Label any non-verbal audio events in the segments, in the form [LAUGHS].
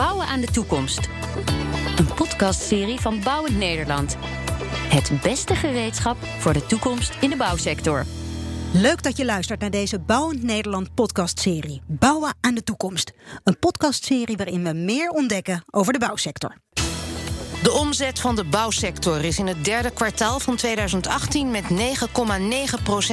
Bouwen aan de toekomst. Een podcastserie van Bouwend Nederland. Het beste gereedschap voor de toekomst in de bouwsector. Leuk dat je luistert naar deze Bouwend Nederland podcastserie. Bouwen aan de toekomst. Een podcastserie waarin we meer ontdekken over de bouwsector. De omzet van de bouwsector is in het derde kwartaal van 2018 met 9,9%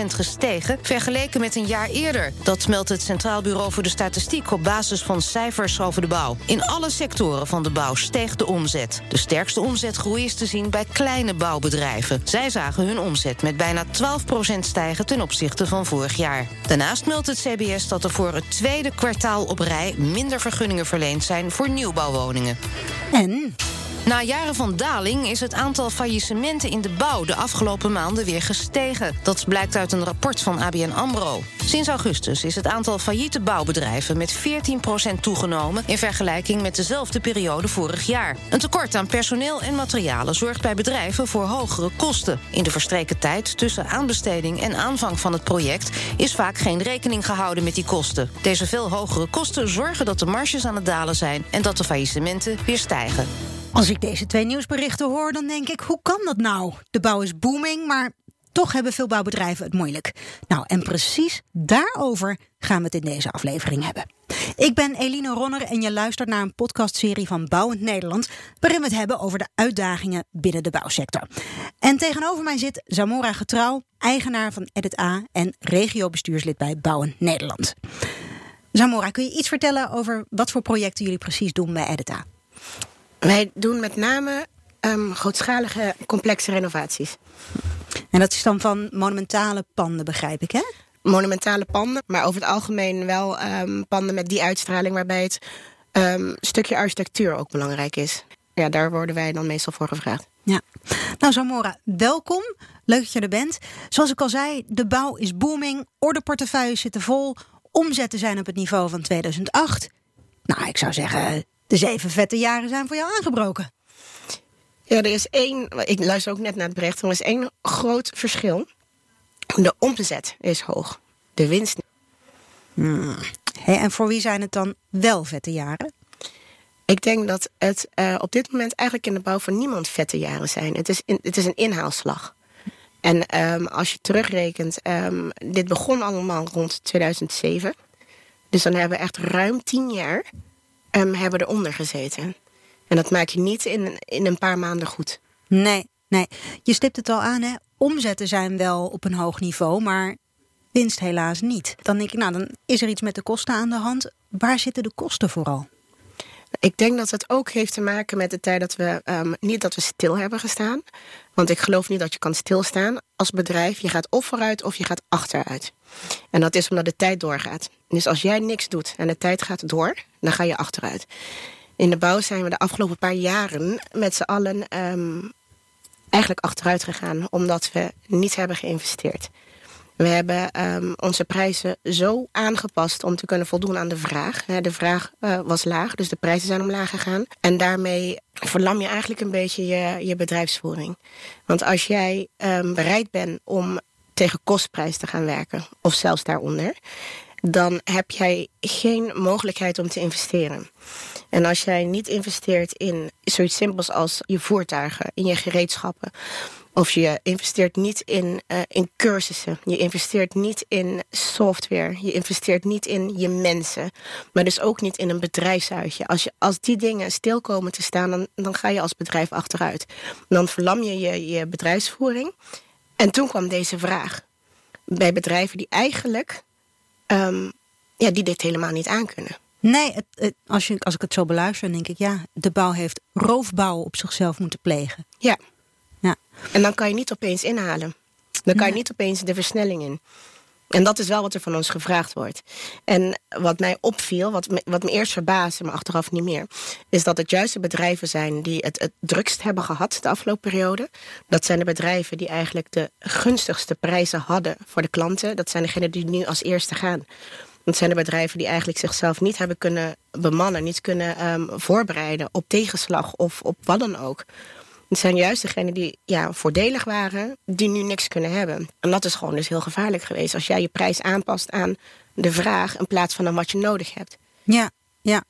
gestegen, vergeleken met een jaar eerder. Dat meldt het Centraal Bureau voor de Statistiek op basis van cijfers over de bouw. In alle sectoren van de bouw steeg de omzet. De sterkste omzetgroei is te zien bij kleine bouwbedrijven. Zij zagen hun omzet met bijna 12% stijgen ten opzichte van vorig jaar. Daarnaast meldt het CBS dat er voor het tweede kwartaal op rij minder vergunningen verleend zijn voor nieuwbouwwoningen. En na jaren van daling is het aantal faillissementen in de bouw de afgelopen maanden weer gestegen. Dat blijkt uit een rapport van ABN Amro. Sinds augustus is het aantal failliete bouwbedrijven met 14% toegenomen in vergelijking met dezelfde periode vorig jaar. Een tekort aan personeel en materialen zorgt bij bedrijven voor hogere kosten. In de verstreken tijd tussen aanbesteding en aanvang van het project is vaak geen rekening gehouden met die kosten. Deze veel hogere kosten zorgen dat de marges aan het dalen zijn en dat de faillissementen weer stijgen. Als ik deze twee nieuwsberichten hoor, dan denk ik: hoe kan dat nou? De bouw is booming, maar toch hebben veel bouwbedrijven het moeilijk. Nou, en precies daarover gaan we het in deze aflevering hebben. Ik ben Eline Ronner en je luistert naar een podcastserie van Bouwend Nederland, waarin we het hebben over de uitdagingen binnen de bouwsector. En tegenover mij zit Zamora Getrouw, eigenaar van Edit A en regiobestuurslid bij Bouwend Nederland. Zamora, kun je iets vertellen over wat voor projecten jullie precies doen bij Edit A? Wij doen met name um, grootschalige, complexe renovaties. En dat is dan van monumentale panden, begrijp ik, hè? Monumentale panden, maar over het algemeen wel um, panden met die uitstraling waarbij het um, stukje architectuur ook belangrijk is. Ja, daar worden wij dan meestal voor gevraagd. Ja. Nou, Zamora, welkom. Leuk dat je er bent. Zoals ik al zei, de bouw is booming, ordeportefeuilles zitten vol, omzetten zijn op het niveau van 2008. Nou, ik zou zeggen, de zeven vette jaren zijn voor jou aangebroken. Ja, er is één, ik luister ook net naar het bericht, er is één groot verschil. De omzet is hoog, de winst. Hmm. en voor wie zijn het dan wel vette jaren? Ik denk dat het uh, op dit moment eigenlijk in de bouw voor niemand vette jaren zijn. Het is, in, het is een inhaalslag. En um, als je terugrekent, um, dit begon allemaal rond 2007. Dus dan hebben we echt ruim tien jaar um, hebben eronder gezeten. En dat maak je niet in, in een paar maanden goed. Nee, nee. Je stipt het al aan, hè? Omzetten zijn wel op een hoog niveau, maar winst helaas niet. Dan denk ik, nou, dan is er iets met de kosten aan de hand. Waar zitten de kosten vooral? Ik denk dat het ook heeft te maken met de tijd dat we um, niet dat we stil hebben gestaan. Want ik geloof niet dat je kan stilstaan als bedrijf. Je gaat of vooruit of je gaat achteruit. En dat is omdat de tijd doorgaat. Dus als jij niks doet en de tijd gaat door, dan ga je achteruit. In de bouw zijn we de afgelopen paar jaren met z'n allen um, eigenlijk achteruit gegaan, omdat we niet hebben geïnvesteerd. We hebben um, onze prijzen zo aangepast om te kunnen voldoen aan de vraag. De vraag uh, was laag, dus de prijzen zijn omlaag gegaan. En daarmee verlam je eigenlijk een beetje je, je bedrijfsvoering. Want als jij um, bereid bent om tegen kostprijs te gaan werken, of zelfs daaronder, dan heb jij geen mogelijkheid om te investeren. En als jij niet investeert in zoiets simpels als je voertuigen, in je gereedschappen, of je investeert niet in, uh, in cursussen. Je investeert niet in software. Je investeert niet in je mensen. Maar dus ook niet in een bedrijfsuitje. Als, je, als die dingen stil komen te staan, dan, dan ga je als bedrijf achteruit. Dan verlam je, je je bedrijfsvoering. En toen kwam deze vraag. Bij bedrijven die eigenlijk um, ja, die dit helemaal niet aankunnen. Nee, het, als, je, als ik het zo beluister, denk ik ja, de bouw heeft roofbouw op zichzelf moeten plegen. Ja. Ja. En dan kan je niet opeens inhalen. Dan kan je niet opeens de versnelling in. En dat is wel wat er van ons gevraagd wordt. En wat mij opviel, wat me, wat me eerst verbaasde, maar achteraf niet meer, is dat het juist de bedrijven zijn die het, het drukst hebben gehad de afgelopen periode. Dat zijn de bedrijven die eigenlijk de gunstigste prijzen hadden voor de klanten. Dat zijn degenen die nu als eerste gaan. Dat zijn de bedrijven die eigenlijk zichzelf niet hebben kunnen bemannen, niet kunnen um, voorbereiden op tegenslag of op wat dan ook. Het zijn juist degenen die ja, voordelig waren, die nu niks kunnen hebben. En dat is gewoon dus heel gevaarlijk geweest. Als jij je prijs aanpast aan de vraag in plaats van aan wat je nodig hebt. Ja, ja.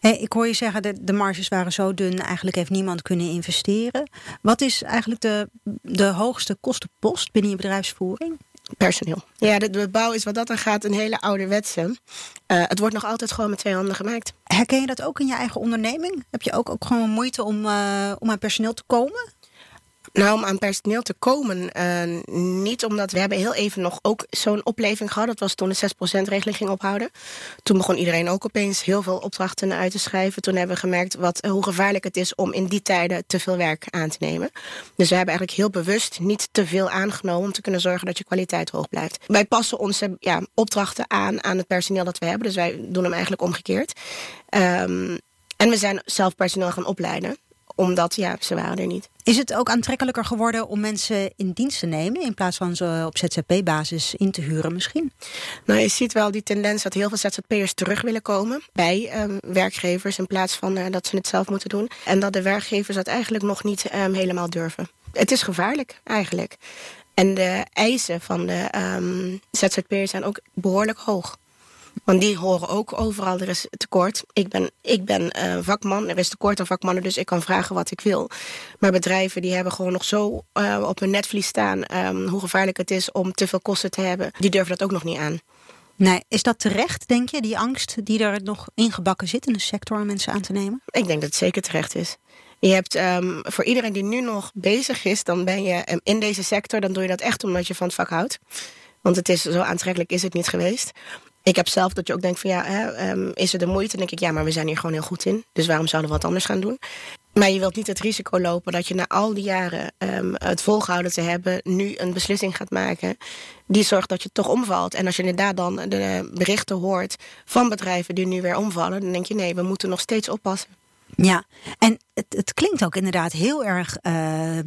Ik hoor je zeggen, de, de marges waren zo dun, eigenlijk heeft niemand kunnen investeren. Wat is eigenlijk de, de hoogste kostenpost binnen je bedrijfsvoering? Personeel. Ja, de, de bouw is wat dat dan gaat een hele ouderwetse. Uh, het wordt nog altijd gewoon met twee handen gemaakt. Herken je dat ook in je eigen onderneming? Heb je ook, ook gewoon moeite om, uh, om aan personeel te komen? Nou, om aan personeel te komen, uh, niet omdat we hebben heel even nog ook zo'n opleving gehad. Dat was toen de 6%-regeling ging ophouden. Toen begon iedereen ook opeens heel veel opdrachten uit te schrijven. Toen hebben we gemerkt wat, hoe gevaarlijk het is om in die tijden te veel werk aan te nemen. Dus we hebben eigenlijk heel bewust niet te veel aangenomen om te kunnen zorgen dat je kwaliteit hoog blijft. Wij passen onze ja, opdrachten aan aan het personeel dat we hebben. Dus wij doen hem eigenlijk omgekeerd. Um, en we zijn zelf personeel gaan opleiden omdat, ja, ze waren er niet. Is het ook aantrekkelijker geworden om mensen in dienst te nemen... in plaats van ze op ZZP-basis in te huren misschien? Nou, je ziet wel die tendens dat heel veel ZZP'ers terug willen komen... bij um, werkgevers in plaats van uh, dat ze het zelf moeten doen. En dat de werkgevers dat eigenlijk nog niet um, helemaal durven. Het is gevaarlijk eigenlijk. En de eisen van de um, ZZP'ers zijn ook behoorlijk hoog. Want die horen ook overal, er is tekort. Ik ben, ik ben uh, vakman, er is tekort aan vakmannen, dus ik kan vragen wat ik wil. Maar bedrijven die hebben gewoon nog zo uh, op hun netvlies staan... Um, hoe gevaarlijk het is om te veel kosten te hebben. Die durven dat ook nog niet aan. Nee, is dat terecht, denk je, die angst die er nog ingebakken zit in de sector om mensen aan te nemen? Ik denk dat het zeker terecht is. Je hebt um, voor iedereen die nu nog bezig is, dan ben je um, in deze sector, dan doe je dat echt omdat je van het vak houdt. Want het is zo aantrekkelijk is het niet geweest. Ik heb zelf dat je ook denkt van ja, hè, um, is het de moeite? Dan denk ik ja, maar we zijn hier gewoon heel goed in. Dus waarom zouden we wat anders gaan doen? Maar je wilt niet het risico lopen dat je na al die jaren um, het volgehouden te hebben... nu een beslissing gaat maken die zorgt dat je toch omvalt. En als je inderdaad dan de berichten hoort van bedrijven die nu weer omvallen... dan denk je nee, we moeten nog steeds oppassen. Ja, en het, het, klinkt ook inderdaad heel erg uh,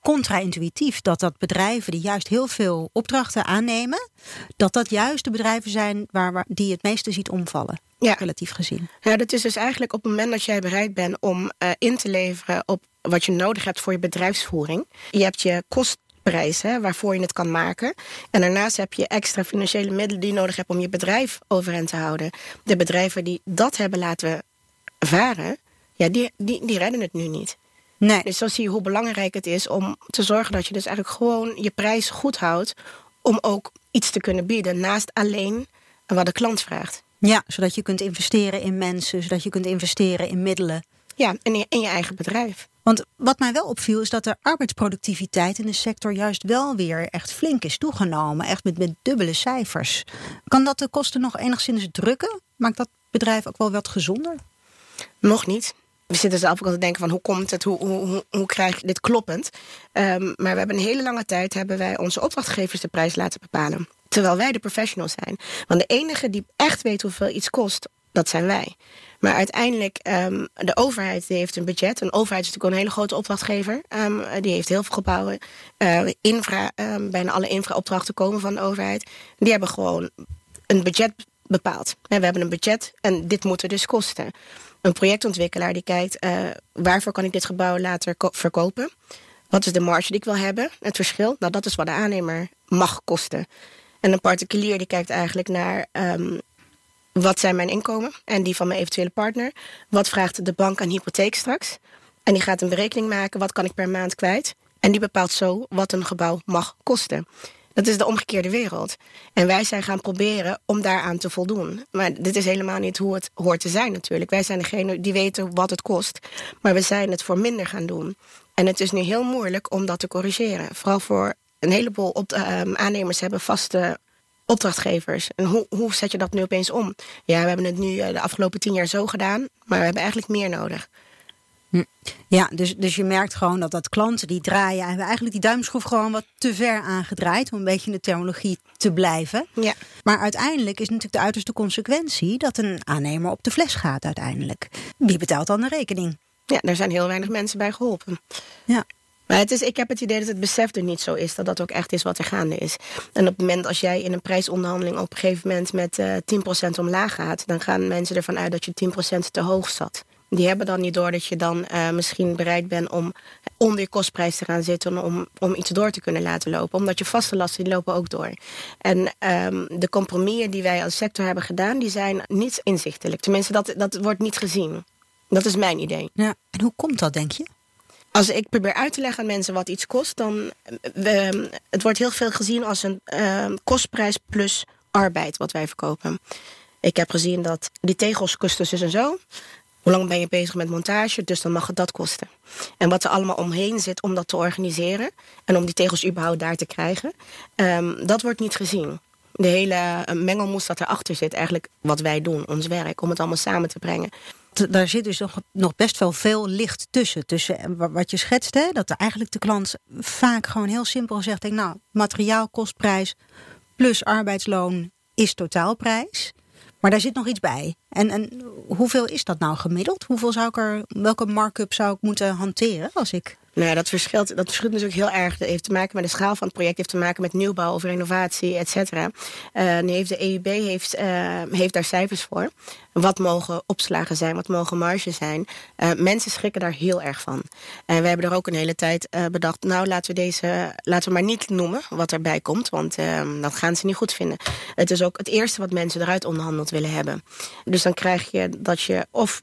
contra-intuïtief dat dat bedrijven die juist heel veel opdrachten aannemen, dat dat juist de bedrijven zijn waar, waar die het meeste ziet omvallen. Ja. Relatief gezien. Ja, dat is dus eigenlijk op het moment dat jij bereid bent om uh, in te leveren op wat je nodig hebt voor je bedrijfsvoering. Je hebt je kostprijs hè, waarvoor je het kan maken. En daarnaast heb je extra financiële middelen die je nodig hebt om je bedrijf overeind te houden. De bedrijven die dat hebben laten varen, ja, die, die, die redden het nu niet. Nee. Dus zo zie je hoe belangrijk het is om te zorgen dat je dus eigenlijk gewoon je prijs goed houdt. Om ook iets te kunnen bieden naast alleen wat de klant vraagt. Ja, zodat je kunt investeren in mensen, zodat je kunt investeren in middelen. Ja, in je, in je eigen bedrijf. Want wat mij wel opviel is dat de arbeidsproductiviteit in de sector juist wel weer echt flink is toegenomen. Echt met, met dubbele cijfers. Kan dat de kosten nog enigszins drukken? Maakt dat bedrijf ook wel wat gezonder? Nog niet we zitten zelf ook al te denken van hoe komt het, hoe, hoe, hoe krijg je dit kloppend. Um, maar we hebben een hele lange tijd hebben wij onze opdrachtgevers de prijs laten bepalen. Terwijl wij de professionals zijn. Want de enige die echt weet hoeveel iets kost, dat zijn wij. Maar uiteindelijk, um, de overheid die heeft een budget. Een overheid is natuurlijk een hele grote opdrachtgever. Um, die heeft heel veel gebouwen. Uh, infra, bijna alle infraopdrachten komen van de overheid. Die hebben gewoon een budget bepaald. En we hebben een budget en dit moet er dus kosten een projectontwikkelaar die kijkt... Uh, waarvoor kan ik dit gebouw later verkopen? Wat is de marge die ik wil hebben? Het verschil, nou, dat is wat de aannemer mag kosten. En een particulier die kijkt eigenlijk naar... Um, wat zijn mijn inkomen en die van mijn eventuele partner? Wat vraagt de bank aan hypotheek straks? En die gaat een berekening maken, wat kan ik per maand kwijt? En die bepaalt zo wat een gebouw mag kosten. Dat is de omgekeerde wereld. En wij zijn gaan proberen om daaraan te voldoen. Maar dit is helemaal niet hoe het hoort te zijn natuurlijk. Wij zijn degene die weten wat het kost. Maar we zijn het voor minder gaan doen. En het is nu heel moeilijk om dat te corrigeren. Vooral voor een heleboel op, uh, aannemers hebben vaste opdrachtgevers. En hoe, hoe zet je dat nu opeens om? Ja, we hebben het nu uh, de afgelopen tien jaar zo gedaan. Maar we hebben eigenlijk meer nodig. Ja, dus, dus je merkt gewoon dat dat klanten die draaien... hebben eigenlijk die duimschroef gewoon wat te ver aangedraaid... om een beetje in de terminologie te blijven. Ja. Maar uiteindelijk is natuurlijk de uiterste consequentie... dat een aannemer op de fles gaat uiteindelijk. Wie betaalt dan de rekening? Ja, daar zijn heel weinig mensen bij geholpen. Ja. Maar het is, ik heb het idee dat het besef er niet zo is. Dat dat ook echt is wat er gaande is. En op het moment als jij in een prijsonderhandeling op een gegeven moment met uh, 10% omlaag gaat. Dan gaan mensen ervan uit dat je 10% te hoog zat. Die hebben dan niet door dat je dan uh, misschien bereid bent om onder je kostprijs te gaan zitten om, om iets door te kunnen laten lopen. Omdat je vaste lasten die lopen ook door. En um, de compromissen die wij als sector hebben gedaan, die zijn niet inzichtelijk. Tenminste, dat, dat wordt niet gezien. Dat is mijn idee. Ja, en hoe komt dat, denk je? Als ik probeer uit te leggen aan mensen wat iets kost, dan het wordt heel veel gezien als een uh, kostprijs plus arbeid wat wij verkopen. Ik heb gezien dat die tegels kosten dus en zo. Hoe lang ben je bezig met montage? Dus dan mag het dat kosten. En wat er allemaal omheen zit om dat te organiseren... en om die tegels überhaupt daar te krijgen... Um, dat wordt niet gezien. De hele eh, mengelmoes dat erachter zit, eigenlijk wat wij doen, ons werk... om het allemaal samen te brengen. Daar zit dus nog, best wel veel licht tussen. Tussen eh, wat je schetst, hè, dat eigenlijk de klant vaak gewoon heel simpel zegt... Denk, nou, materiaalkostprijs plus arbeidsloon is totaalprijs... Maar daar zit nog iets bij. En, en hoeveel is dat nou gemiddeld? Hoeveel zou ik er, welke markup zou ik moeten hanteren als ik nou ja, dat verschilt, dat verschilt natuurlijk heel erg. Dat heeft te maken met de schaal van het project, heeft te maken met nieuwbouw of renovatie, et cetera. Uh, nu heeft de EUB heeft, uh, heeft daar cijfers voor. Wat mogen opslagen zijn, wat mogen marges zijn. Uh, mensen schrikken daar heel erg van. En we hebben er ook een hele tijd bedacht, nou laten we deze, laten we maar niet noemen wat erbij komt, want ehm, dat gaan ze niet goed vinden. Het is ook het eerste wat mensen eruit onderhandeld willen hebben. Dus dan krijg je dat je of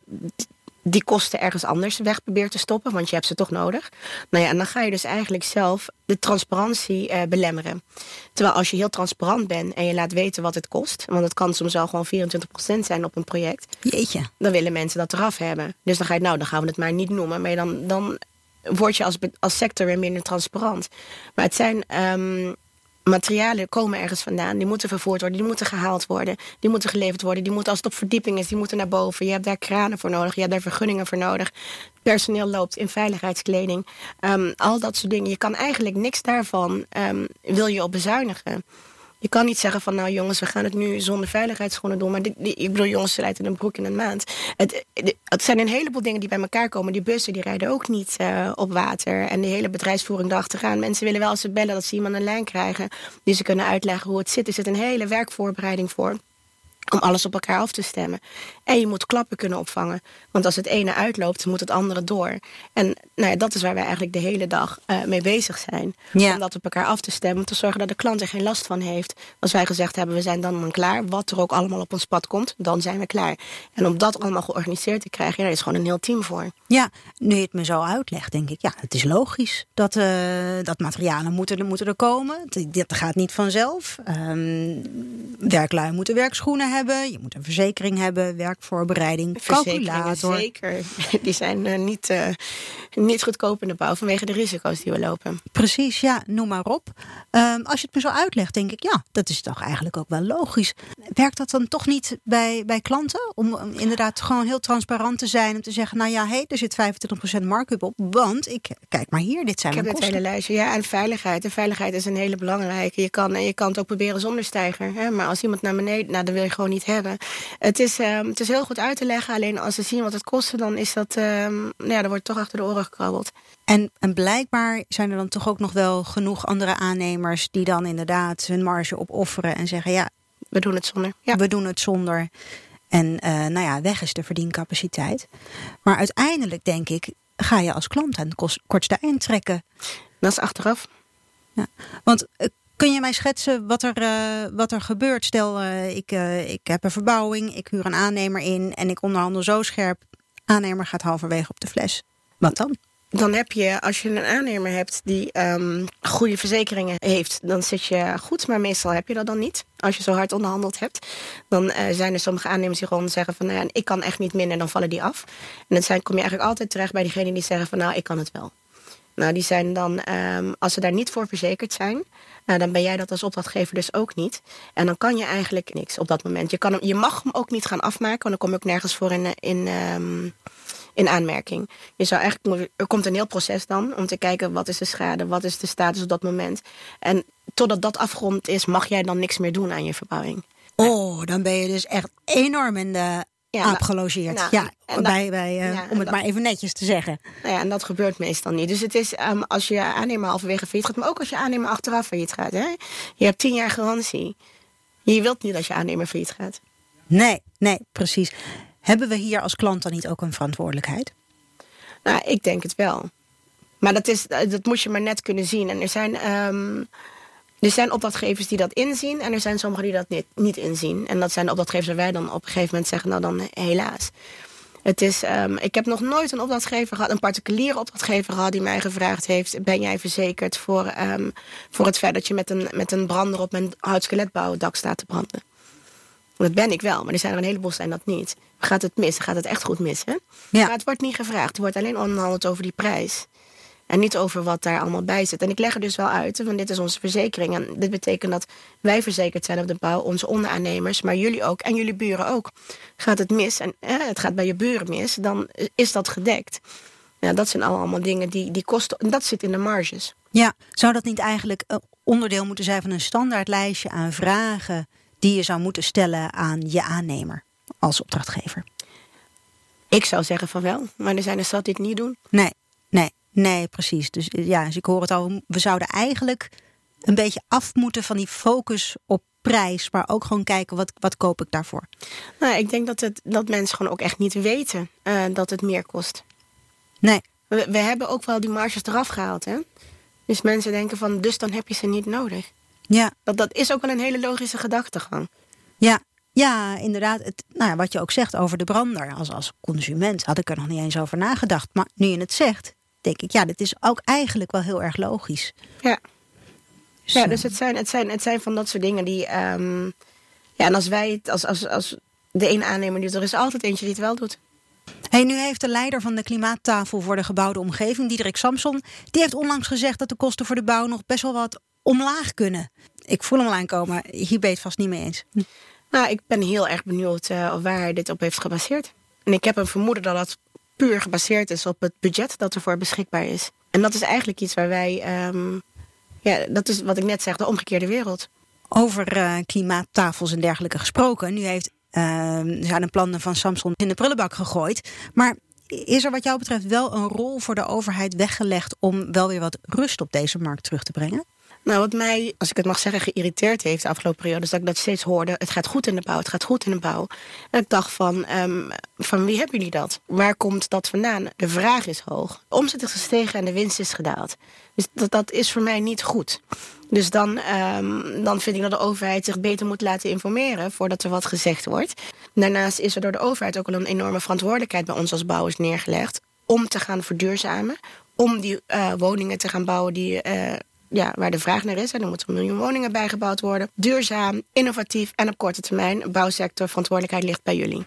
die kosten ergens anders weg probeert te stoppen, want je hebt ze toch nodig. Nou ja, en dan ga je dus eigenlijk zelf de transparantie uh, belemmeren. Terwijl als je heel transparant bent en je laat weten wat het kost, want het kan soms wel gewoon 24% zijn op een project. Jeetje. Dan willen mensen dat eraf hebben. Dus dan ga je, nou, dan gaan we het maar niet noemen. Maar dan, dan word je als, als sector weer minder transparant. Maar het zijn um, materialen komen ergens vandaan. Die moeten vervoerd worden, die moeten gehaald worden. Die moeten geleverd worden, die moeten als het op verdieping is... die moeten naar boven. Je hebt daar kranen voor nodig, je hebt daar vergunningen voor nodig. Personeel loopt in veiligheidskleding. Um, al dat soort dingen. Je kan eigenlijk niks daarvan, um, wil je op bezuinigen. Je kan niet zeggen van nou jongens, we gaan het nu zonder veiligheidsschoenen doen. Maar die, ik bedoel, jongens slijten een broek in een maand. Het, het zijn een heleboel dingen die bij elkaar komen. Die bussen die rijden ook niet uh, op water. En de hele bedrijfsvoering erachteraan. Mensen willen wel als ze bellen dat ze iemand een lijn krijgen. Die ze kunnen uitleggen hoe het zit. Er zit een hele werkvoorbereiding voor om alles op elkaar af te stemmen. En je moet klappen kunnen opvangen. Want als het ene uitloopt, moet het andere door. En nou ja, dat is waar wij eigenlijk de hele dag uh, mee bezig zijn. Om dat op elkaar af te stemmen. Om te zorgen dat de klant er geen last van heeft. Als wij gezegd hebben, we zijn dan, dan klaar. Wat er ook allemaal op ons pad komt, dan zijn we klaar. En om dat allemaal georganiseerd te krijgen, ja, daar is gewoon een heel team voor. Ja, nu je het me zo uitlegt, denk ik, ja, het is logisch dat, uh, dat materialen moeten, moeten er komen. Dat gaat niet vanzelf. Um, werklui moeten werkschoenen hebben. Je moet een verzekering hebben, werkvoorbereiding, calculator. Zeker. [LAUGHS] Die zijn uh, niet, uh, niet goedkoop in de bouw vanwege de risico's die we lopen. Precies, ja, noem maar op. Um, als je het me zo uitlegt, denk ik, ja, dat is toch eigenlijk ook wel logisch. Werkt dat dan toch niet bij, bij klanten? Om inderdaad gewoon heel transparant te zijn en te zeggen, nou ja, hé, hey, er zit 25% markup op. Want ik, kijk maar hier, dit zijn ik mijn kosten. Ik heb het hele lijstje. Ja, en veiligheid. En veiligheid is een hele belangrijke. Je kan, je kan het ook proberen zonder stijger. Hè? Maar als iemand naar beneden, nou, dat wil je gewoon niet hebben. Het is, um, het is heel goed uit te leggen. Alleen als ze zien wat het kost, dan is dat, um, nou ja, wordt toch achter de oren gekrabbeld. En, en blijkbaar zijn er dan toch ook nog wel genoeg andere aannemers die dan inderdaad hun marge opofferen en zeggen: ja, we doen het zonder. Ja. We doen het zonder. En uh, nou ja, weg is de verdiencapaciteit. Maar uiteindelijk denk ik, ga je als klant aan het kortste eind trekken. Dat is achteraf. Ja, want uh, kun je mij schetsen wat er, uh, wat er gebeurt? Stel, ik, ik heb een verbouwing, ik huur een aannemer in en ik onderhandel zo scherp. Aannemer gaat halverwege op de fles. Wat dan? dan heb je, als je een aannemer hebt die um, goede verzekeringen heeft, dan zit je goed. Maar meestal heb je dat dan niet. Als je zo hard onderhandeld hebt, dan zijn er sommige aannemers die gewoon zeggen van, nou ik kan echt niet minder, dan vallen die af. En dan kom je eigenlijk altijd terecht bij diegenen die zeggen van, nou, ik kan het wel. Nou, die zijn dan, um, als ze daar niet voor verzekerd zijn, nou, dan ben jij dat als opdrachtgever dus ook niet. En dan kan je eigenlijk niks op dat moment. Je, kan hem, je mag hem ook niet gaan afmaken, want dan kom je ook nergens voor in, in um, in aanmerking. Je zou eigenlijk, er komt een heel proces dan om te kijken wat is de schade, wat is de status op dat moment. En totdat dat afgerond is, mag jij dan niks meer doen aan je verbouwing. Oh, dan ben je dus echt enorm in de ja, aap gelogeerd. Nou, ja, bij, bij, uh, ja, om het maar even netjes te zeggen. Nou ja, en dat gebeurt meestal niet. Dus het is um, als je aannemer halverwege failliet gaat, maar ook als je aannemer achteraf failliet gaat. Hè? Je hebt tien jaar garantie. Je wilt niet dat je aannemer failliet gaat. Nee, nee, precies. Hebben we hier als klant dan niet ook een verantwoordelijkheid? Nou, ik denk het wel. Maar dat, is, dat moet je maar net kunnen zien. En er zijn, ehm, er zijn opdrachtgevers die dat inzien. En er zijn sommigen die dat niet, niet inzien. En dat zijn de opdrachtgevers waar wij dan op een gegeven moment zeggen... nou dan helaas. Het is, um, ik heb nog nooit een opdrachtgever gehad, een particuliere opdrachtgever gehad die mij gevraagd heeft: ben jij verzekerd voor, um, voor het feit dat je met een, met een brander op mijn houtskeletbouwdak staat te branden? Dat ben ik wel, maar er zijn er een heleboel zijn dat niet. Gaat het mis? Gaat het echt goed mis? Hè? Ja. Maar het wordt niet gevraagd. Er wordt alleen onderhandeld over die prijs. En niet over wat daar allemaal bij zit. En ik leg er dus wel uit, want dit is onze verzekering. En dit betekent dat wij verzekerd zijn op de bouw, onze onderaannemers, maar jullie ook en jullie buren ook. Gaat het mis en het gaat bij je buren mis, dan is dat gedekt. Ja, dat zijn allemaal dingen die, die kosten. En dat zit in de marges. Ja, zou dat niet eigenlijk onderdeel moeten zijn van een standaardlijstje aan vragen die je zou moeten stellen aan je aannemer als opdrachtgever? Ik zou zeggen van wel, maar er zijn er zat die het niet doen. Nee, nee. Nee, precies. Dus eh, ja, dus ik hoor het al. We zouden eigenlijk een beetje af moeten van die focus op prijs, maar ook gewoon kijken wat, wat koop ik daarvoor. Nou, ik denk dat, het, dat mensen gewoon ook echt niet weten uh, dat het meer kost. Nee. We, we, hebben ook wel die marges eraf gehaald, hè? Dus mensen denken van, dus dan heb je ze niet nodig. Ja. Dat, dat is ook wel een hele logische gedachtegang. Ja, ja, inderdaad. Het, nou ja, wat je ook zegt over de brander. Als, als consument had ik er nog niet eens over nagedacht. Maar nu je het zegt, denk ik, ja, dit is ook eigenlijk wel heel erg logisch. Ja. Dus, ja, dus het zijn, het, zijn, het zijn van dat soort dingen die. Um, ja, en als wij het, als, als, als de ene aannemer doet, er is altijd eentje die het wel doet. Hey, nu heeft de leider van de klimaattafel voor de gebouwde omgeving, Diederik Samson, die heeft onlangs gezegd dat de kosten voor de bouw nog best wel wat omlaag kunnen. Ik voel hem al aankomen. Hier ben je het vast niet mee eens. Nou, ik ben heel erg benieuwd uh, waar hij dit op heeft gebaseerd. En ik heb een vermoeden dat dat puur gebaseerd is op het budget dat ervoor beschikbaar is. En dat is eigenlijk iets waar wij, um, ja, dat is wat ik net zeg, de omgekeerde wereld. Over uh, klimaattafels en dergelijke gesproken. Nu heeft, uh, zijn de plannen van Samsung in de prullenbak gegooid. Maar is er wat jou betreft wel een rol voor de overheid weggelegd om wel weer wat rust op deze markt terug te brengen? Nou, wat mij, als ik het mag zeggen, geïrriteerd heeft de afgelopen periode, is dat ik dat steeds hoorde. Het gaat goed in de bouw, het gaat goed in de bouw. En ik dacht van, um, van wie hebben jullie dat? Waar komt dat vandaan? De vraag is hoog. Omzet is gestegen en de winst is gedaald. Dus dat, dat is voor mij niet goed. Dus dan, um, dan vind ik dat de overheid zich beter moet laten informeren voordat er wat gezegd wordt. Daarnaast is er door de overheid ook al een enorme verantwoordelijkheid bij ons als bouwers neergelegd om te gaan verduurzamen. Om die uh, woningen te gaan bouwen die uh, ja, waar de vraag naar is. En er moeten een miljoen woningen bijgebouwd worden. Duurzaam, innovatief en op korte termijn. Bouwsector, verantwoordelijkheid ligt bij jullie.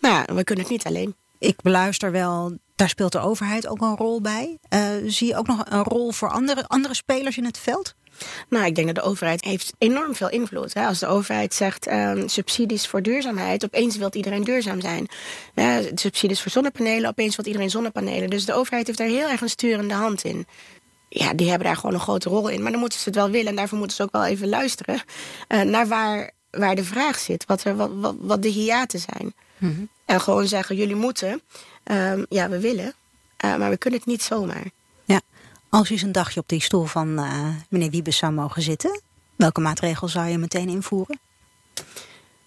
Nou, we kunnen het niet alleen. Ik beluister wel, daar speelt de overheid ook een rol bij. Uh, zie je ook nog een rol voor andere, andere spelers in het veld? Nou, ik denk dat de overheid heeft enorm veel invloed. Hè. Als de overheid zegt um, subsidies voor duurzaamheid, opeens wil iedereen duurzaam zijn. Ja, subsidies voor zonnepanelen, opeens wil iedereen zonnepanelen. Dus de overheid heeft daar heel erg een sturende hand in ja, die hebben daar gewoon een grote rol in. Maar dan moeten ze het wel willen en daarvoor moeten ze ook wel even luisteren uh, naar waar, waar de vraag zit, wat, er, wat, wat, wat de hiaten zijn. Mm -hmm. En gewoon zeggen: jullie moeten, um, ja, we willen, uh, maar we kunnen het niet zomaar. Ja, als je eens een dagje op die stoel van uh, meneer Wiebes zou mogen zitten, welke maatregel zou je meteen invoeren?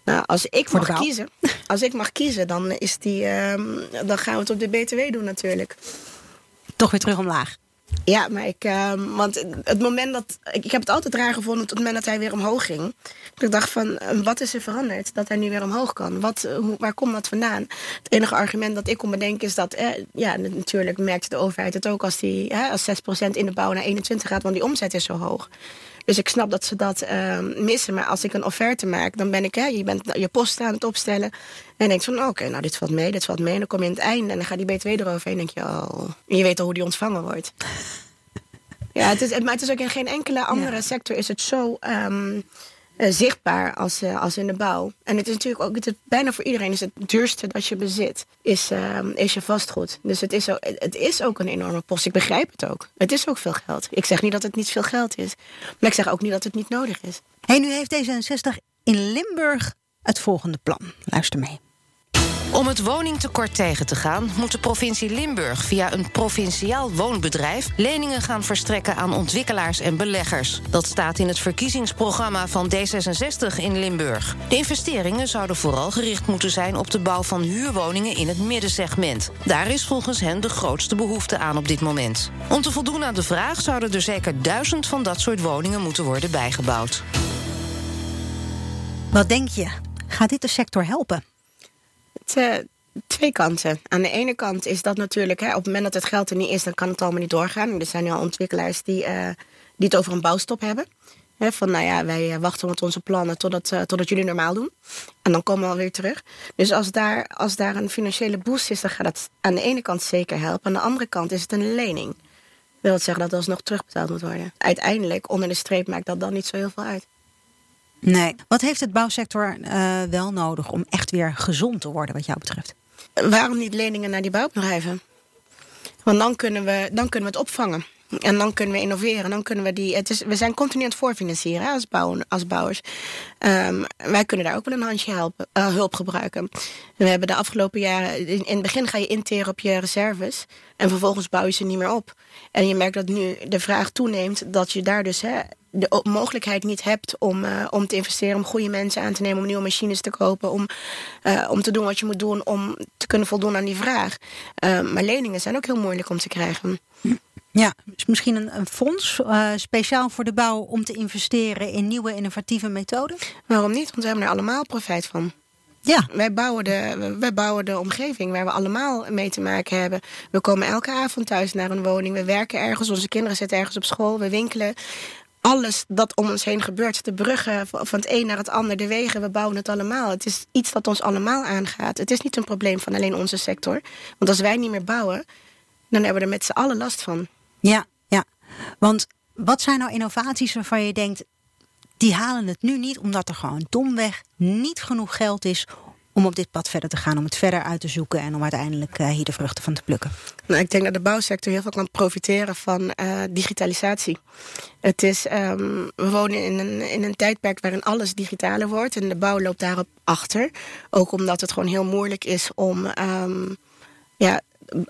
Nou, als ik Voor mag kiezen, als ik mag kiezen, dan, is die, um, dan gaan we het op de BTW doen natuurlijk. Toch weer terug omlaag. Ja, maar ik, uh, want het moment dat. Ik, ik, heb het altijd raar gevonden op het moment dat hij weer omhoog ging. Ik dacht van, wat is er veranderd dat hij nu weer omhoog kan? Wat, hoe, waar komt dat vandaan? Het enige argument dat ik kon bedenken is dat, eh, ja, natuurlijk merkte de overheid het ook als, die, eh, als 6% in de bouw naar 21 gaat, want die omzet is zo hoog. Dus ik snap dat ze dat uh, missen. Maar als ik een offerte maak, dan ben ik, hè, je bent je post aan het opstellen. En denk van, oké, okay, nou dit valt mee, dit valt mee. En dan kom je in het einde en dan gaat die BTW eroverheen. En denk je, oh, en je weet al hoe die ontvangen wordt. [LAUGHS] ja, het is, maar het is ook in geen enkele andere ja. sector is het zo... Um, uh, zichtbaar als, uh, als in de bouw. En het is natuurlijk ook, het bijna voor iedereen is het duurste dat je bezit, is, uh, is je vastgoed. Dus het is, ook, het is ook een enorme post. Ik begrijp het ook. Het is ook veel geld. Ik zeg niet dat het niet veel geld is. Maar ik zeg ook niet dat het niet nodig is. Hey, nu heeft D66 in Limburg het volgende plan. Luister mee. Om het woningtekort tegen te gaan, moet de provincie Limburg via een provinciaal woonbedrijf leningen gaan verstrekken aan ontwikkelaars en beleggers. Dat staat in het verkiezingsprogramma van D66 in Limburg. De investeringen zouden vooral gericht moeten zijn op de bouw van huurwoningen in het middensegment. Daar is volgens hen de grootste behoefte aan op dit moment. Om te voldoen aan de vraag zouden er zeker duizend van dat soort woningen moeten worden bijgebouwd. Wat denk je? Gaat dit de sector helpen? Het, twee kanten. Aan de ene kant is dat natuurlijk, hè, op het moment dat het geld er niet is, dan kan het allemaal niet doorgaan. Er zijn nu al ontwikkelaars die, uh, die het over een bouwstop hebben. van nou ja, wij eh, wachten met onze plannen totdat, uh, totdat jullie normaal doen. En dan komen we alweer terug. Dus als daar, als daar een financiële boost is, dan gaat dat aan de ene kant zeker helpen. Aan de andere kant is het een lening. wil dat zeggen dat dat alsnog terugbetaald moet worden. Uiteindelijk, onder de streep, maakt dat dan niet zo heel veel uit. Nee. Wat heeft het bouwsector uh, wel nodig om echt weer gezond te worden, wat jou betreft? Waarom niet leningen naar die bouwbedrijven? Want dan kunnen we, dan kunnen we het opvangen. En dan kunnen we innoveren. Dan kunnen we die. Het is, we zijn continu aan het voorfinancieren als, als bouwers. Um, wij kunnen daar ook wel een handje helpen, uh, hulp gebruiken. We hebben de afgelopen jaren. In, het begin ga je interen op je reserves. En vervolgens bouw je ze niet meer op. En je merkt dat nu de vraag toeneemt dat je daar dus hè, de mogelijkheid niet hebt om, uh, om te investeren, om goede mensen aan te nemen, om nieuwe machines te kopen, om, uh, om te doen wat je moet doen om te kunnen voldoen aan die vraag. Uh, maar leningen zijn ook heel moeilijk om te krijgen. Ja, dus misschien een, een fonds speciaal voor de bouw om te investeren in nieuwe innovatieve methoden? Waarom niet? Want we hebben er allemaal profijt van. Ja. Wij bouwen, de, wij bouwen de omgeving waar we allemaal mee te maken hebben. We komen elke avond thuis naar een woning. We werken ergens. Onze kinderen zitten ergens op school. We winkelen alles dat om ons heen gebeurt. De bruggen van het een naar het ander, de wegen, we bouwen het allemaal. Het is iets dat ons allemaal aangaat. Het is niet een probleem van alleen onze sector. Want als wij niet meer bouwen, dan hebben we er met z'n allen last van. Ja, ja. Want wat zijn nou innovaties waarvan je denkt, die halen het nu niet omdat er gewoon domweg niet genoeg geld is om op dit pad verder te gaan, om het verder uit te zoeken en om uiteindelijk uh, hier de vruchten van te plukken? Nou, ik denk dat de bouwsector heel veel kan profiteren van uh, digitalisatie. Het is, um, we wonen in een, in een tijdperk waarin alles digitaler wordt en de bouw loopt daarop achter. Ook omdat het gewoon heel moeilijk is om um, ja,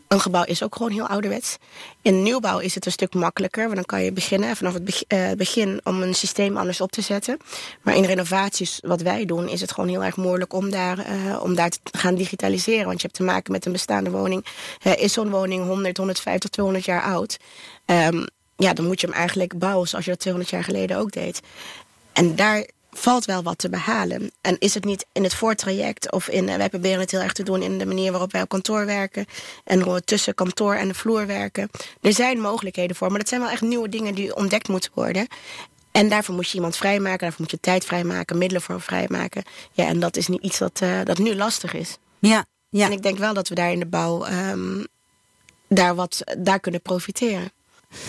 een gebouw is ook gewoon heel ouderwets. In nieuwbouw is het een stuk makkelijker. Want dan kan je beginnen vanaf het eh, begin om een systeem anders op te zetten. Maar in renovaties, wat wij doen, is het gewoon heel erg moeilijk om daar, uh, om daar te gaan digitaliseren. Want je hebt te maken met een bestaande woning. Is zo'n woning 100, 150, 200 jaar oud? Um, ja, dan moet je hem eigenlijk bouwen zoals je dat 200 jaar geleden ook deed. En daar valt wel wat te behalen. En is het niet in het voortraject of in. Wij proberen het heel erg te doen in de manier waarop wij op kantoor werken. En tussen kantoor en de vloer werken. Er zijn mogelijkheden voor, maar dat zijn wel echt nieuwe dingen die ontdekt moeten worden. En daarvoor moet je iemand vrijmaken, daarvoor moet je tijd vrijmaken, middelen voor vrijmaken. Ja, en dat is niet iets dat, uh, dat nu lastig is. Ja, ja. En ik denk wel dat we daar in de bouw um, daar, wat, daar kunnen profiteren.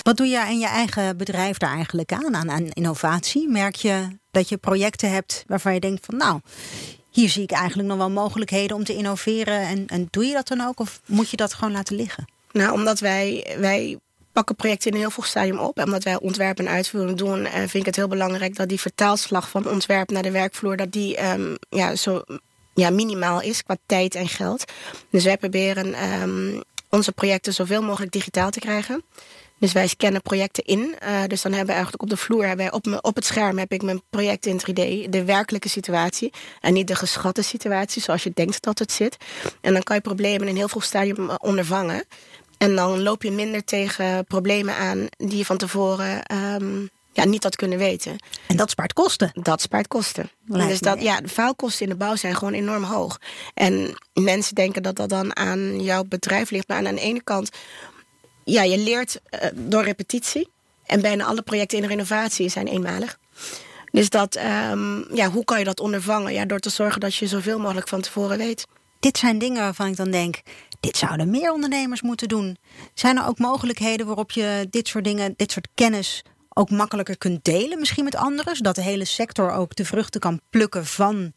Wat doe jij in je eigen bedrijf daar eigenlijk aan, aan, innovatie? Merk je dat je projecten hebt waarvan je denkt van nou, hier zie ik eigenlijk nog wel mogelijkheden om te innoveren. En, en doe je dat dan ook of moet je dat gewoon laten liggen? Nou, omdat wij, wij pakken projecten in een heel vroeg stadium op. En omdat wij ontwerp en uitvoering doen, en vind ik het heel belangrijk dat die vertaalslag van ontwerp naar de werkvloer, dat die um, ja, zo ja, minimaal is qua tijd en geld. Dus wij proberen um, onze projecten zoveel mogelijk digitaal te krijgen. Dus wij scannen projecten in. Uh, dus dan hebben we eigenlijk op de vloer, hebben wij op, me, op het scherm heb ik mijn project in 3D, de werkelijke situatie. En niet de geschatte situatie, zoals je denkt dat het zit. En dan kan je problemen in een heel vroeg stadium eh, ondervangen. En dan loop je minder tegen problemen aan die je van tevoren um, ja, niet had kunnen weten. En dat spaart kosten. Dat spaart kosten. dus dat, ja, de faalkosten in de bouw zijn gewoon enorm hoog. En mensen denken dat dat dan aan jouw bedrijf ligt. Maar aan de ene kant ja, je leert uh, door repetitie. En bijna alle projecten in renovatie zijn eenmalig. Dus dat, um, ja, hoe kan je dat ondervangen? Ja, door te zorgen dat je zoveel mogelijk van tevoren weet. Dit zijn dingen waarvan ik dan denk, dit zouden meer ondernemers moeten doen. Zijn er ook mogelijkheden waarop je dit soort dingen, dit soort kennis ook makkelijker kunt delen, misschien met anderen, zodat de hele sector ook de vruchten kan plukken van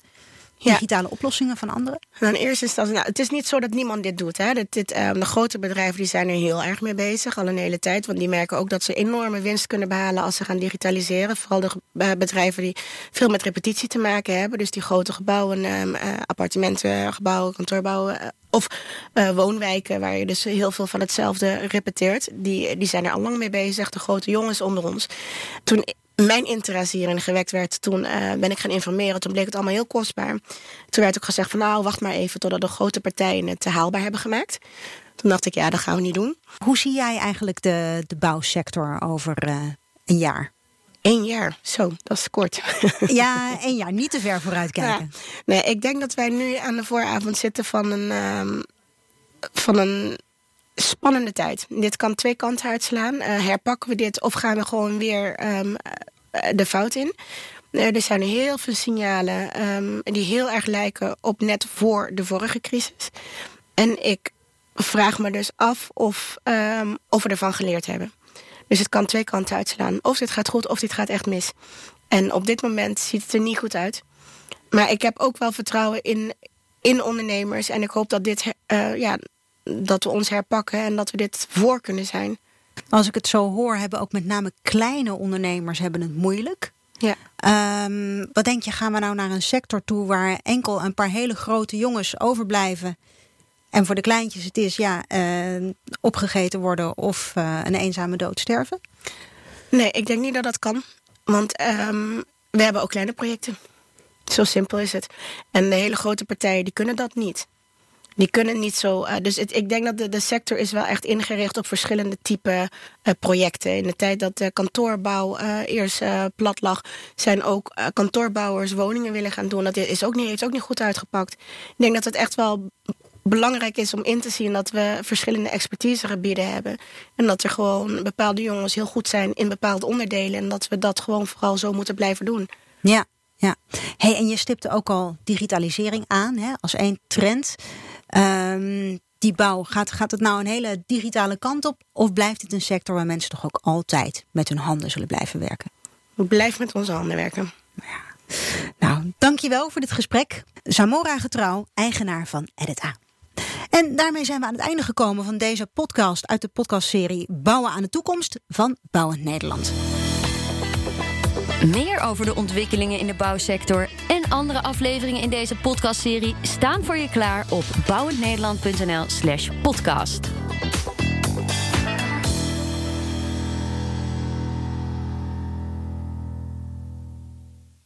digitale oplossingen van anderen? Nou, in eerste instantie, nou, het is niet zo dat niemand dit doet. Hè. Dat dit, um, de grote bedrijven die zijn er heel erg mee bezig, al een hele tijd. Want die merken ook dat ze enorme winst kunnen behalen als ze gaan digitaliseren. Vooral de uh, bedrijven die veel met repetitie te maken hebben. Dus die grote gebouwen, um, uh, appartementengebouwen, kantoorbouwen of uh, woonwijken waar je dus heel veel van hetzelfde repeteert. Die, die zijn er al lang mee bezig, de grote jongens onder ons. Toen mijn interesse hierin gewekt werd, toen uh, ben ik gaan informeren. Toen bleek het allemaal heel kostbaar. Toen werd ook gezegd van nou, wacht maar even totdat de grote partijen het haalbaar hebben gemaakt. Toen dacht ik, ja, dat gaan we niet doen. Hoe zie jij eigenlijk de, de bouwsector over uh, een jaar? Eén jaar, zo, dat is kort. [LAUGHS] Ja, één jaar, niet te ver vooruit kijken. Ja. Nee, ik denk dat wij nu aan de vooravond zitten van een, um, van een spannende tijd. Dit kan twee kanten uitslaan. Uh, herpakken we dit of gaan we gewoon weer um, de fout in? Uh, er zijn heel veel signalen um, die heel erg lijken op net voor de vorige crisis. En ik vraag me dus af of, um, of we ervan geleerd hebben. Dus het kan twee kanten uitslaan. Of dit gaat goed of dit gaat echt mis. En op dit moment ziet het er niet goed uit. Maar ik heb ook wel vertrouwen in, in ondernemers. En ik hoop dat dit ja, dat we ons herpakken en dat we dit voor kunnen zijn. Als ik het zo hoor, hebben ook met name kleine ondernemers hebben het moeilijk. Ja. Um, wat denk je, gaan we nou naar een sector toe waar enkel een paar hele grote jongens overblijven? En voor de kleintjes het is ja, uh, opgegeten worden of uh, een eenzame dood sterven? Nee, ik denk niet dat dat kan. Want um, we hebben ook kleine projecten. Zo simpel is het. En de hele grote partijen die kunnen dat niet. Die kunnen niet zo. Uh, dus ik denk dat de, sector is wel echt ingericht op verschillende type uh, projecten. In de tijd dat de kantoorbouw uh, eerst plat lag, zijn ook kantoorbouwers woningen willen gaan doen. Dat is ook niet, heeft ook niet goed uitgepakt. Ik denk dat het echt wel belangrijk is om in te zien dat we verschillende expertisegebieden hebben. En dat er gewoon bepaalde jongens heel goed zijn in bepaalde onderdelen. En dat we dat gewoon vooral zo moeten blijven doen. Ja, ja. Hey, en je stipte ook al digitalisering aan hè, als één trend. Um, die bouw, gaat, gaat het nou een hele digitale kant op? Of blijft het een sector waar mensen toch ook altijd met hun handen zullen blijven werken? We blijven met onze handen werken. Ja. Nou, dankjewel voor dit gesprek. Zamora Getrouw, eigenaar van Edit A. En daarmee zijn we aan het einde gekomen van deze podcast uit de podcastserie Bouwen aan de Toekomst van Bouwend Nederland. Meer over de ontwikkelingen in de bouwsector en andere afleveringen in deze podcastserie staan voor je klaar op bouwendnederland.nl/slash podcast.